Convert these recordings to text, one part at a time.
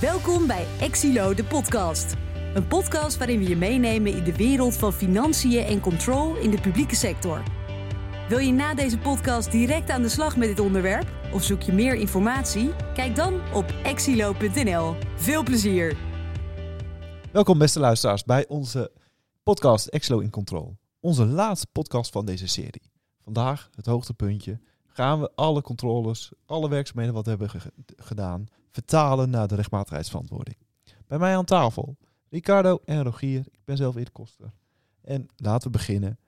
Welkom bij Exilo, de podcast. Een podcast waarin we je meenemen in de wereld van financiën en control in de publieke sector. Wil je na deze podcast direct aan de slag met dit onderwerp? Of zoek je meer informatie? Kijk dan op exilo.nl. Veel plezier! Welkom beste luisteraars bij onze podcast Exlo in Control. Onze laatste podcast van deze serie. Vandaag het hoogtepuntje. Gaan we alle controles, alle werkzaamheden wat hebben ge- gedaan, vertalen naar de rechtmatigheidsverantwoording. Bij mij aan tafel Ricardo en Rogier. Ik ben zelf Erik Koster. En laten we beginnen.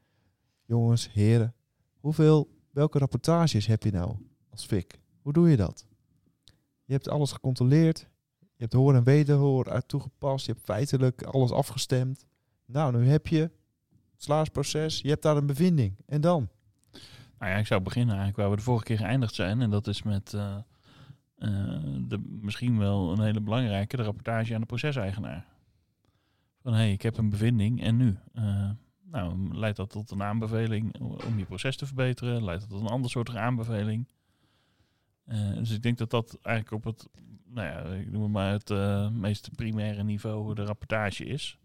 Jongens, heren, hoeveel, welke rapportages heb je nou als FIC? Hoe doe je dat? Je hebt alles gecontroleerd. Je hebt hoor en wederhoor uit toegepast. Je hebt feitelijk alles afgestemd. Nou, nu heb je het salarisproces. Je hebt daar een bevinding. En dan? Nou ja, ik zou beginnen eigenlijk waar we de vorige keer geëindigd zijn. En dat is met eh, de, misschien wel een hele belangrijke, de rapportage aan de proceseigenaar. Van hé, hey, ik heb een bevinding en nu? Eh, nou, leidt dat tot een aanbeveling om je proces te verbeteren? Leidt dat tot een ander soort aanbeveling? Eh, dus ik denk dat dat eigenlijk op het, nou ja, ik noem het maar het eh, meest primaire niveau de rapportage is.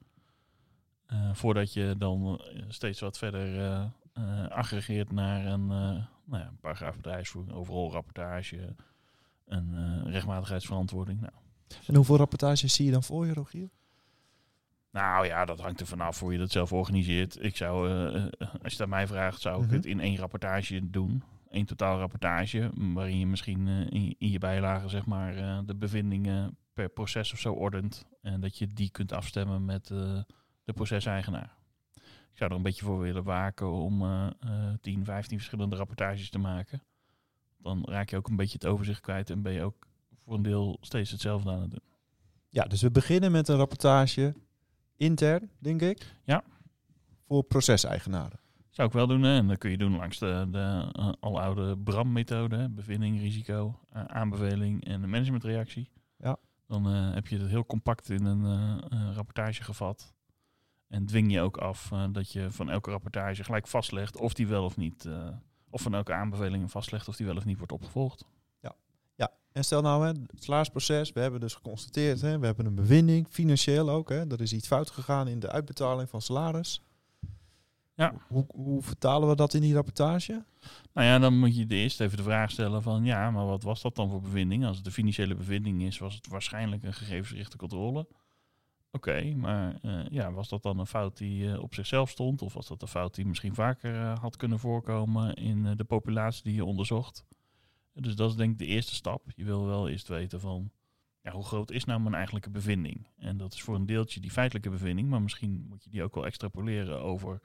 Eh, voordat je dan eh, steeds wat verder eh, eh, aggregeert naar een, eh nou ja, paragraaf bedrijfsvoering, overal rapportage, een eh, rechtmatigheidsverantwoording. Nou, En hoeveel rapportages zie je dan voor je, Rogier? nou ja, dat hangt er vanaf hoe je dat zelf organiseert. Ik zou, eh, eh, als je aan mij vraagt, zou ik Mhm. het in één rapportage doen. Eén totaalrapportage, waarin je misschien in, in je bijlagen zeg maar, de bevindingen per proces of zo ordent. En dat je die kunt afstemmen met de proceseigenaar. Ik zou er een beetje voor willen waken om eh eh 10, 15 verschillende rapportages te maken. Dan raak je ook een beetje het overzicht kwijt en ben je ook voor een deel steeds hetzelfde aan het doen. Ja, dus we beginnen met een rapportage intern, denk ik. Ja. Voor proceseigenaren. Zou ik wel doen. Hè? En dat kun je doen langs de, de uh, aloude BRAM-methode. Bevinding, risico, uh, aanbeveling en een managementreactie. Ja. Dan uh, heb je het heel compact in een rapportage gevat. En dwing je ook af dat je van elke rapportage gelijk vastlegt of die wel of niet... Of van elke aanbeveling vastlegt of die wel of niet wordt opgevolgd. Ja, ja. en stel nou, hè, het salarisproces, we hebben dus geconstateerd, hè, we hebben een bevinding, financieel ook. Hè, er is iets fout gegaan in de uitbetaling van salaris. Ja. Hoe, hoe vertalen we dat in die rapportage? Nou ja, dan moet je eerst even de vraag stellen van ja, maar wat was dat dan voor bevinding? Als het een financiële bevinding is, was het waarschijnlijk een gegevensgerichte controle. Oké, maar uh, ja, was dat dan een fout die uh, op zichzelf stond? Of was dat een fout die misschien vaker uh, had kunnen voorkomen in de populatie die je onderzocht? Dus dat is denk ik de eerste stap. Je wil wel eerst weten van ja, hoe groot is nou mijn eigenlijke bevinding? En dat is voor een deeltje die feitelijke bevinding, maar misschien moet je die ook wel extrapoleren over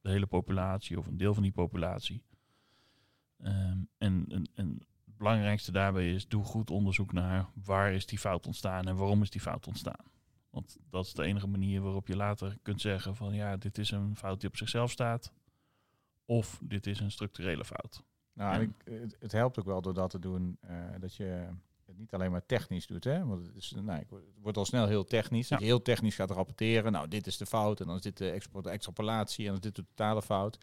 de hele populatie of een deel van die populatie. En, en, en het belangrijkste daarbij is, doe goed onderzoek naar waar is die fout ontstaan en waarom is die fout ontstaan. Want dat is de enige manier waarop je later kunt zeggen van ja, dit is een fout die op zichzelf staat. Of dit is een structurele fout. Nou, en ik, het, het, helpt ook wel door dat te doen, uh, dat je het niet alleen maar technisch doet. Hè? Want het, is, nou, het wordt al snel heel technisch. Ja. Dat je heel technisch gaat rapporteren. Nou, dit is de fout en dan is dit de, export, de extrapolatie en dan is dit de totale fout.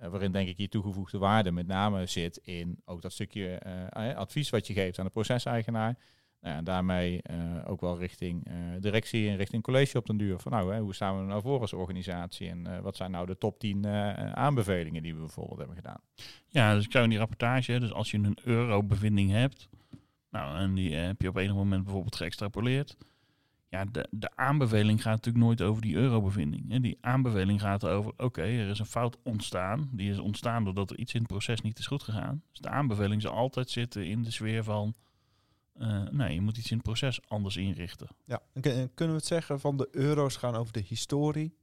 Uh, waarin denk ik je toegevoegde waarde met name zit in ook dat stukje uh, advies wat je geeft aan de proceseigenaar. Nou, en daarmee uh, ook wel richting uh, directie en richting college op den duur. Van nou, hè, hoe staan we nou voor als organisatie? En uh, wat zijn nou de top 10 aanbevelingen die we bijvoorbeeld hebben gedaan? Ja, dus ik zou in die rapportage, dus als je een euro-bevinding hebt, nou, en die heb je op enig moment bijvoorbeeld geëxtrapoleerd. Ja, de, de aanbeveling gaat natuurlijk nooit over die eurobevinding. Hè. Die aanbeveling gaat over, oké, er is een fout ontstaan. Die is ontstaan doordat er iets in het proces niet is goed gegaan. Dus de aanbeveling zal altijd zitten in de sfeer van, uh, nee, je moet iets in het proces anders inrichten. Ja, en kunnen we het zeggen van de euro's gaan over de historie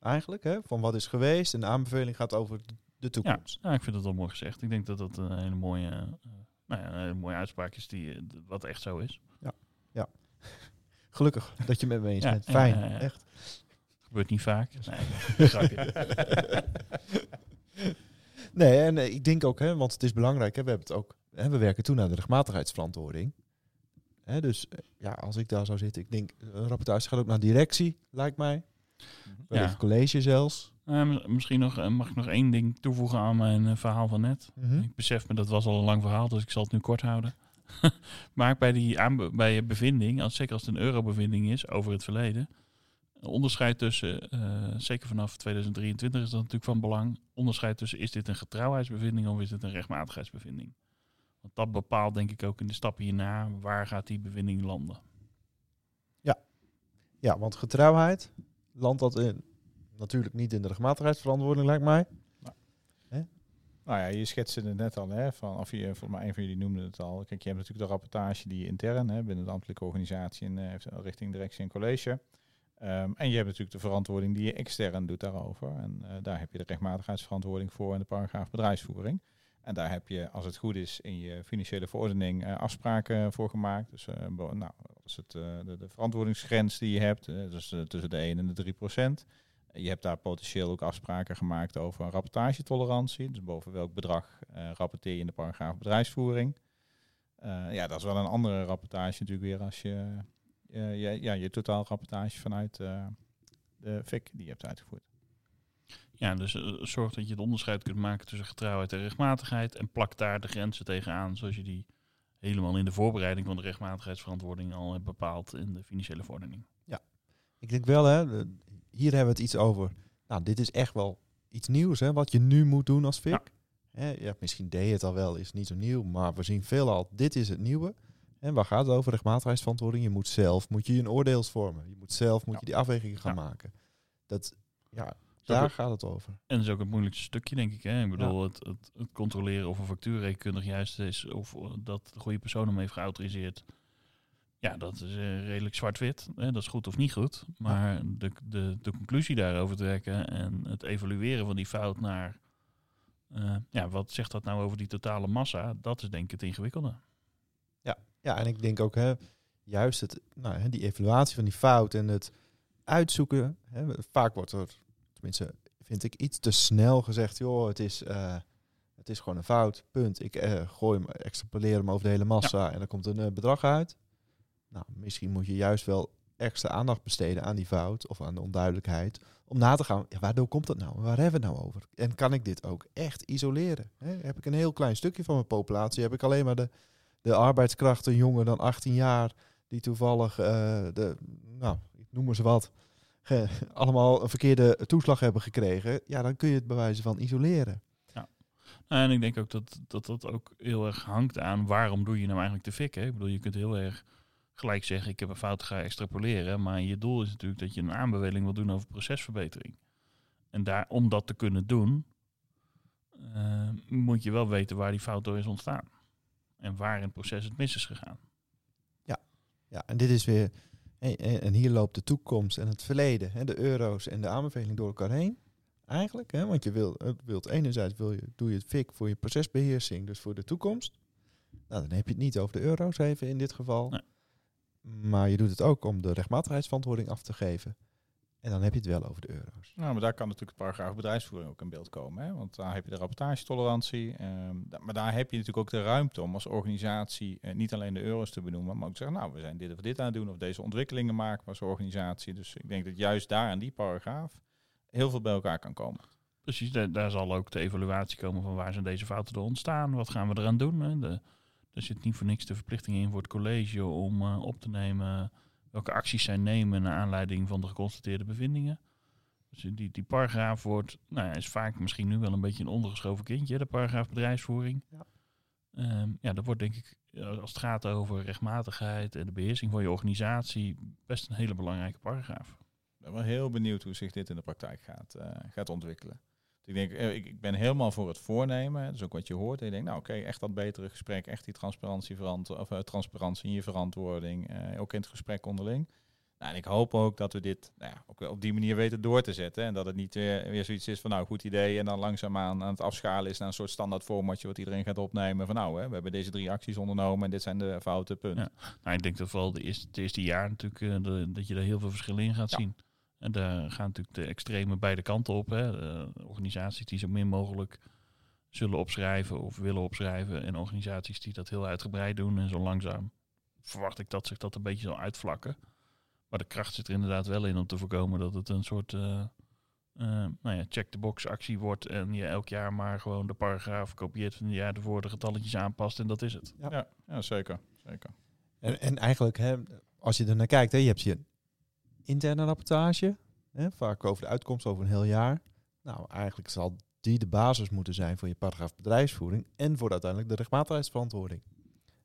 eigenlijk, hè? van wat is geweest. En de aanbeveling gaat over de toekomst. Ja, ik vind dat wel mooi gezegd. Ik denk dat dat een hele mooie, uh, nou ja, een hele mooie uitspraak is die, uh, wat echt zo is. Ja, ja. Gelukkig dat je met me eens ja, bent. Fijn, ja, echt. Gebeurt niet vaak. Nee, nee en ik denk ook, hè, want het is belangrijk, hè, we hebben het ook, hè, we werken toe naar de rechtmatigheidsverantwoording. Hè, dus ja, als ik daar zou zitten, ik denk, een rapportage gaat ook naar directie, lijkt mij. Ja. Het college zelfs. Uh, misschien nog, mag ik nog één ding toevoegen aan mijn uh, verhaal van net. -hmm. Ik besef me, dat was al een lang verhaal, dus ik zal het nu kort houden. maak bij die bij je bevinding, als, zeker als het een eurobevinding is over het verleden, een onderscheid tussen, eh, zeker vanaf 2023 is dat natuurlijk van belang, onderscheid tussen is dit een getrouwheidsbevinding of is dit een rechtmatigheidsbevinding. Want dat bepaalt denk ik ook in de stappen hierna waar gaat die bevinding landen. Ja, want getrouwheid landt dat in, natuurlijk niet in de rechtmatigheidsverantwoording, lijkt mij. Nou ja, je schetste het net al, hè, van, of je, volgens mij een van jullie noemde het al. Kijk, je hebt natuurlijk de rapportage die je intern hè, binnen de ambtelijke organisatie en eh, richting directie en college. Ehm, en je hebt natuurlijk de verantwoording die je extern doet daarover. En eh, daar heb je de rechtmatigheidsverantwoording voor en de paragraaf bedrijfsvoering. En daar heb je, als het goed is, in je financiële verordening eh, afspraken voor gemaakt. Dus bo- nou, is het, eh, de, verantwoordingsgrens die je hebt, dus tussen de 1 en de 3 procent. Je hebt daar potentieel ook afspraken gemaakt over een rapportagetolerantie. Dus boven welk bedrag rapporteer je in de paragraaf bedrijfsvoering. Ja, dat is wel een andere rapportage natuurlijk weer als je je, ja, je totaalrapportage vanuit de FIC die je hebt uitgevoerd. Ja, dus eh, zorg dat je het onderscheid kunt maken tussen getrouwheid en rechtmatigheid en plak daar de grenzen tegenaan zoals je die helemaal in de voorbereiding van de rechtmatigheidsverantwoording al hebt bepaald in de financiële verordening. Ik denk wel, hè, hier hebben we het iets over. Nou, dit is echt wel iets nieuws, hè, wat je nu moet doen als FIC. Ja. Hè, ja, misschien deed je het al wel, is niet zo nieuw, maar we zien veelal, dit is het nieuwe. En waar gaat het over? Rechtmatigheidsverantwoording. Je moet zelf, moet je een oordeels vormen. Je moet zelf, moet Ja. je die afwegingen gaan Ja. maken. Dat, ja, daar gaat het over. En dat is ook het moeilijkste stukje, denk ik. Hè? Ik bedoel, het, het, het controleren of een factuurrekenkundig juist is of dat de goede persoon hem heeft geautoriseerd. Ja, dat is eh, redelijk zwart-wit. Dat is goed of niet goed. Maar de, de, de conclusie daarover trekken en het evalueren van die fout naar... eh, ja, wat zegt dat nou over die totale massa? Dat is denk ik het ingewikkelde. Ja, en ik denk ook, hè, juist het, nou, hè, die evaluatie van die fout en het uitzoeken. Hè, vaak wordt er, tenminste, vind ik iets te snel gezegd, joh, het is, eh, het is gewoon een fout, punt. Ik eh, gooi hem, extrapoleer hem over de hele massa en er komt een eh, bedrag uit. Nou, misschien moet je juist wel extra aandacht besteden aan die fout of aan de onduidelijkheid. Om na te gaan, ja, waardoor komt dat nou? Waar hebben we het nou over? En kan ik dit ook echt isoleren? Hè? Heb ik een heel klein stukje van mijn populatie? Heb ik alleen maar de, de arbeidskrachten jonger dan 18 jaar... die toevallig, de, nou, ik noem wat... ge- allemaal een verkeerde toeslag hebben gekregen... ja, dan kun je het bij wijze van isoleren. En ik denk ook dat, dat dat ook heel erg hangt aan waarom doe je nou eigenlijk te fik. Hè? Ik bedoel, je kunt heel erg gelijk zeggen, ik heb een fout, ga extrapoleren. Maar je doel is natuurlijk dat je een aanbeveling wil doen over procesverbetering. En daar, om dat te kunnen doen, eh, moet je wel weten waar die fout door is ontstaan. En waar in het proces het mis is gegaan. Ja, en dit is weer... en hier loopt de toekomst en het verleden, de euro's en de aanbeveling door elkaar heen. Eigenlijk, hè, want je wil, het wilt enerzijds wil je, doe je het FIC voor je procesbeheersing, dus voor de toekomst. Nou, dan heb je het niet over de euro's even in dit geval. Nee. Maar je doet het ook om de rechtmatigheidsverantwoording af te geven. En dan heb je het wel over de euro's. Nou, maar daar kan natuurlijk het paragraaf bedrijfsvoering ook in beeld komen. Hè? Want daar heb je de rapportagetolerantie. ehm, maar daar heb je natuurlijk ook de ruimte om als organisatie eh, niet alleen de euro's te benoemen, maar ook te zeggen, nou, we zijn dit of dit aan het doen, of deze ontwikkelingen maken als organisatie. Dus ik denk dat juist daar aan die paragraaf heel veel bij elkaar kan komen. Precies, daar, daar zal ook de evaluatie komen van waar zijn deze fouten door ontstaan. Wat gaan we eraan doen? Hè? De, er zit niet voor niks de verplichting in voor het college om eh, op te nemen welke acties zij nemen naar aanleiding van de geconstateerde bevindingen. Dus die, die paragraaf wordt, nou ja, is vaak misschien nu wel een beetje een ondergeschoven kindje, de paragraaf bedrijfsvoering. Ja. Ehm, ja, dat wordt denk ik, als het gaat over rechtmatigheid en de beheersing van je organisatie, best een hele belangrijke paragraaf. Ik ben wel heel benieuwd hoe zich dit in de praktijk gaat, eh, gaat ontwikkelen. Dus ik, denk, eh, ik, ik ben helemaal voor het voornemen. Dat is ook wat je hoort. En je denkt, nou oké, echt dat betere gesprek. Echt die transparantie, of, eh, transparantie in je verantwoording. eh, ook in het gesprek onderling. Nou, en ik hoop ook dat we dit nou ja, ook wel op die manier weten door te zetten. En dat het niet weer, weer zoiets is van, nou goed idee. En dan langzaamaan aan het afschalen is naar een soort standaard formatje wat iedereen gaat opnemen. Van nou, hè, we hebben deze drie acties ondernomen en dit zijn de fouten, punt. Ja. Nou, ik denk dat vooral de eerste, het eerste jaar natuurlijk de- dat je daar heel veel verschillen in gaat Ja. zien. En daar gaan natuurlijk de extreme beide kanten op. Hè. De organisaties die zo min mogelijk zullen opschrijven of willen opschrijven. En organisaties die dat heel uitgebreid doen. En zo langzaam verwacht ik dat zich dat een beetje zal uitvlakken. Maar de kracht zit er inderdaad wel in om te voorkomen dat het een soort eh, eh, nou ja, check-the-box actie wordt en je elk jaar maar gewoon de paragraaf kopieert van het jaar ervoor, de getalletjes aanpast en dat is het. Ja. Ja, ja zeker. zeker. En, en eigenlijk, hè, als je er naar kijkt, hè, je hebt je interne rapportage, hè, vaak over de uitkomst over een heel jaar. Nou, eigenlijk zal die de basis moeten zijn voor je paragraaf bedrijfsvoering en voor uiteindelijk de rechtmatigheidsverantwoording.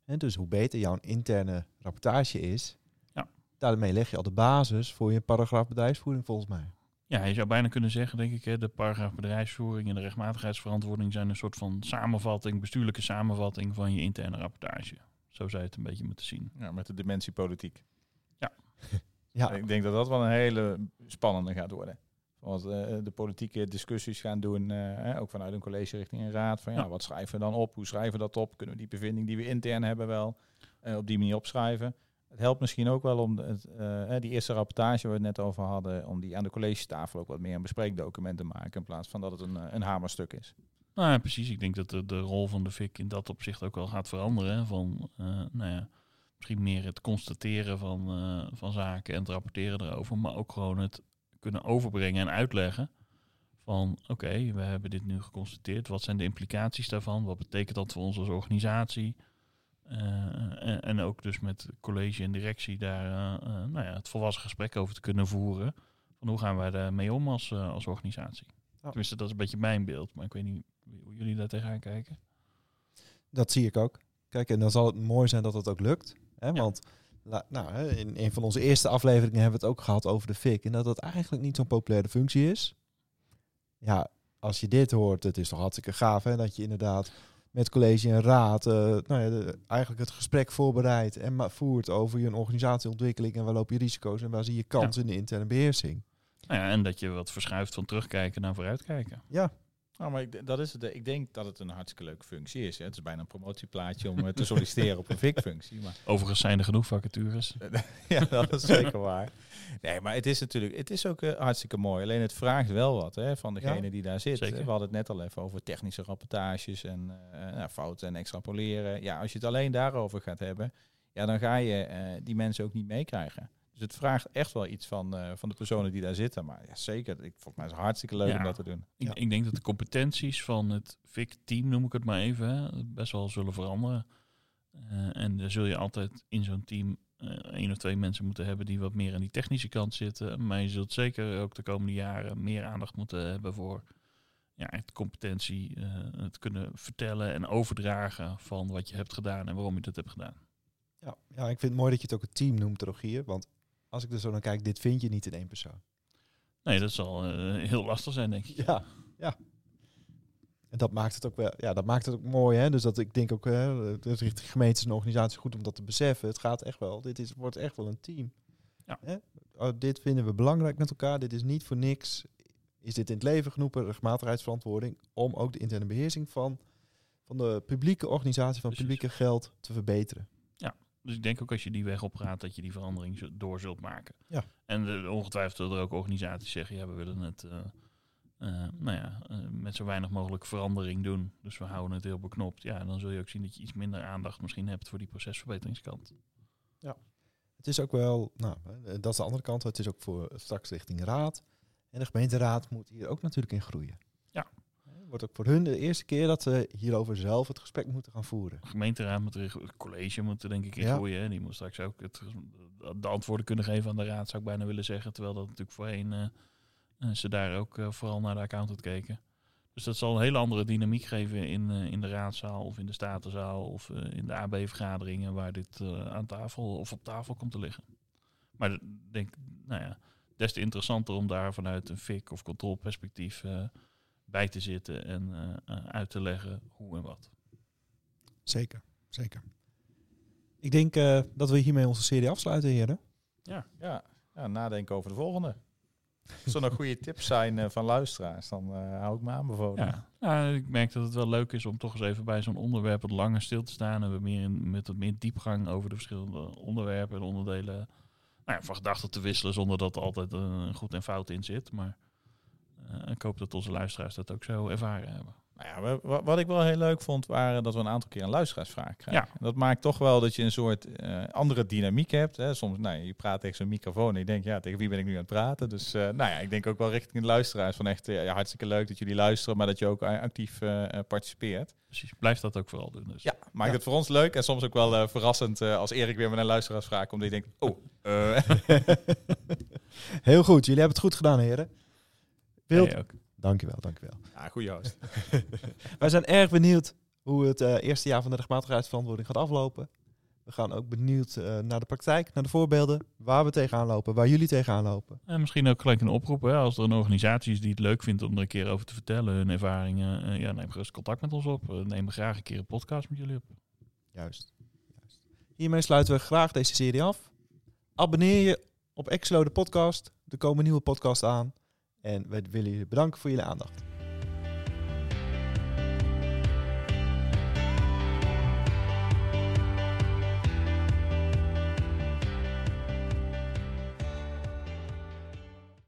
En dus hoe beter jouw interne rapportage is, Ja. daarmee leg je al de basis voor je paragraaf bedrijfsvoering volgens mij. Ja, je zou bijna kunnen zeggen, denk ik, hè, de paragraaf bedrijfsvoering en de rechtmatigheidsverantwoording zijn een soort van samenvatting, bestuurlijke samenvatting van je interne rapportage. Zo zou je het een beetje moeten zien. Ja, met de dimensie politiek. Ja, Ik denk dat dat wel een hele spannende gaat worden. Want eh, de politieke discussies gaan doen, eh, ook vanuit een college richting een raad. Van ja, Ja. wat schrijven we dan op? Hoe schrijven we dat op? Kunnen we die bevinding die we intern hebben wel eh, op die manier opschrijven? Het helpt misschien ook wel om het, die eerste rapportage waar we het net over hadden, om die aan de collegetafel ook wat meer een bespreekdocument te maken. In plaats van dat het een, een hamerstuk is. Nou ja, precies. Ik denk dat de, de rol van de FIC in dat opzicht ook wel gaat veranderen. hè. Van, nou ja, misschien meer het constateren van, eh, van zaken en het rapporteren erover. Maar ook gewoon het kunnen overbrengen en uitleggen. Van oké, we hebben dit nu geconstateerd. Wat zijn de implicaties daarvan? Wat betekent dat voor ons als organisatie? Eh, en, en ook dus met college en directie daar eh, nou ja, het volwassen gesprek over te kunnen voeren. Van hoe gaan wij daarmee om als, als organisatie? Tenminste, dat is een beetje mijn beeld. Maar ik weet niet hoe jullie daar tegenaan kijken. dat zie ik ook. Kijk, en dan zal het mooi zijn dat het ook lukt. Hè? Want nou, in een van onze eerste afleveringen hebben we het ook gehad over de FIC. En dat het eigenlijk niet zo'n populaire functie is. Ja, als je dit hoort, het is toch hartstikke gaaf hè, dat je inderdaad met college en raad eh, nou ja, de- eigenlijk het gesprek voorbereidt en voert over je organisatieontwikkeling en waar loop je risico's en waar zie je kansen in de interne beheersing. Nou ja, en dat je wat verschuift van terugkijken naar vooruitkijken. Ja, Nou, maar ik, dat is het. Ik denk dat het een hartstikke leuke functie is. Hè. Het is bijna een promotieplaatje om eh, te solliciteren op een VIC-functie. Maar Overigens zijn er genoeg vacatures. ja, dat is zeker waar. Nee, maar het is natuurlijk, het is ook eh, hartstikke mooi. Alleen het vraagt wel wat hè, van degene Ja, die daar zit. zeker. We hadden het net al even over technische rapportages en eh, nou, fouten en extrapoleren. Ja, als je het alleen daarover gaat hebben, ja, dan ga je die mensen ook niet meekrijgen. Dus het vraagt echt wel iets van, eh, van de personen die daar zitten. Maar ja, zeker. Ik, volgens mij is het hartstikke leuk Ja. om dat te doen. Ik, Ja. ik denk dat de competenties van het FIC-team, noem ik het maar even, hè, best wel zullen veranderen. Eh, en dan zul je altijd in zo'n team eh één of twee mensen moeten hebben die wat meer aan die technische kant zitten. Maar je zult zeker ook de komende jaren meer aandacht moeten hebben voor ja, het competentie, eh, het kunnen vertellen en overdragen van wat je hebt gedaan en waarom je dat hebt gedaan. ja, ja, ik vind het mooi dat je het ook een team noemt, Rogier. Want als ik er zo naar kijk, dit vind je niet in één persoon. Nee, dat zal eh, heel lastig zijn, denk ik. Ja, ja. En dat maakt het ook wel, ja, dat maakt het ook mooi, hè. Dus dat ik denk ook, hè, het is richting gemeentes en organisaties goed om dat te beseffen. Het gaat echt wel, dit is, wordt echt wel een team. Ja. Hè? Oh, dit vinden we belangrijk met elkaar, dit is niet voor niks. Is dit in het leven geroepen, rechtmatigheidsverantwoording, om ook de interne beheersing van, van de publieke organisatie, van Precies. publieke geld te verbeteren. Dus ik denk ook als je die weg opgaat, dat je die verandering door zult maken. Ja. En eh, ongetwijfeld zullen er ook organisaties zeggen, ja, we willen het eh, eh, nou ja, met zo weinig mogelijk verandering doen. Dus we houden het heel beknopt. Ja, dan zul je ook zien dat je iets minder aandacht misschien hebt voor die procesverbeteringskant. Het is ook wel, nou, dat is de andere kant. Het is ook voor straks richting raad. En de gemeenteraad moet hier ook natuurlijk in groeien. Ja. Wordt ook voor hun de eerste keer dat ze hierover zelf het gesprek moeten gaan voeren. De gemeenteraad moet er, het college moet er denk ik in Ja. groeien. hè. Die moet straks ook het, de antwoorden kunnen geven aan de raad, zou ik bijna willen zeggen. Terwijl dat natuurlijk voorheen eh, eh, ze daar ook eh, vooral naar de accountant keken. Dus dat zal een hele andere dynamiek geven in, in de raadzaal of in de statenzaal of in de AB-vergaderingen waar dit aan tafel of op tafel komt te liggen. Maar ik denk, nou ja, des te interessanter om daar vanuit een FIC of controleperspectief bij te zitten en eh, eh, uit te leggen hoe en wat. Zeker, zeker. Ik denk eh, dat we hiermee onze serie afsluiten, heren. Ja, Ja, ja nadenken over de volgende. Als er nog goede tips zijn eh, van luisteraars, dan eh, hou ik me aanbevolen. Ja. ja, ik merk dat het wel leuk is om toch eens even bij zo'n onderwerp wat langer stil te staan. En we meer in, met wat meer diepgang over de verschillende onderwerpen en onderdelen nou ja, van gedachten te wisselen zonder dat er altijd een goed en fout in zit. Maar ik hoop dat onze luisteraars dat ook zo ervaren hebben. Nou ja, wa- wa- wat ik wel heel leuk vond, waren dat we een aantal keer een luisteraarsvraag krijgen. Ja. Dat maakt toch wel dat je een soort eh, andere dynamiek hebt. Hè. Soms, nou, je praat tegen zo'n microfoon en je denkt, ja, tegen wie ben ik nu aan het praten? Dus, eh, nou ja, ik denk ook wel richting de luisteraars van echt, eh, ja, hartstikke leuk dat jullie luisteren, maar dat je ook eh, actief eh, eh, participeert. Precies, blijf dat ook vooral doen. Dus. Ja, maakt Ja. het voor ons leuk en soms ook wel eh, verrassend eh, als Erik weer met een luisteraarsvraag komt. Die denkt, oh, eh, Heel goed, jullie hebben het goed gedaan, heren. Wilt, Jij ook. dankjewel, dankjewel. ja, goeie host. Wij zijn erg benieuwd hoe het eh, eerste jaar van de rechtmatigheidsverantwoording gaat aflopen. We gaan ook benieuwd eh, naar de praktijk, naar de voorbeelden, waar we tegenaan lopen, waar jullie tegenaan lopen. En misschien ook gelijk een oproep, hè, als er een organisatie is die het leuk vindt om er een keer over te vertellen, hun ervaringen, eh, ja, neem gerust contact met ons op. Eh, neem graag een keer een podcast met jullie op. Juist. Juist. Hiermee sluiten we graag deze serie af. Abonneer je op Exlo de podcast. Er komen nieuwe podcasts aan. En we willen jullie bedanken voor jullie aandacht.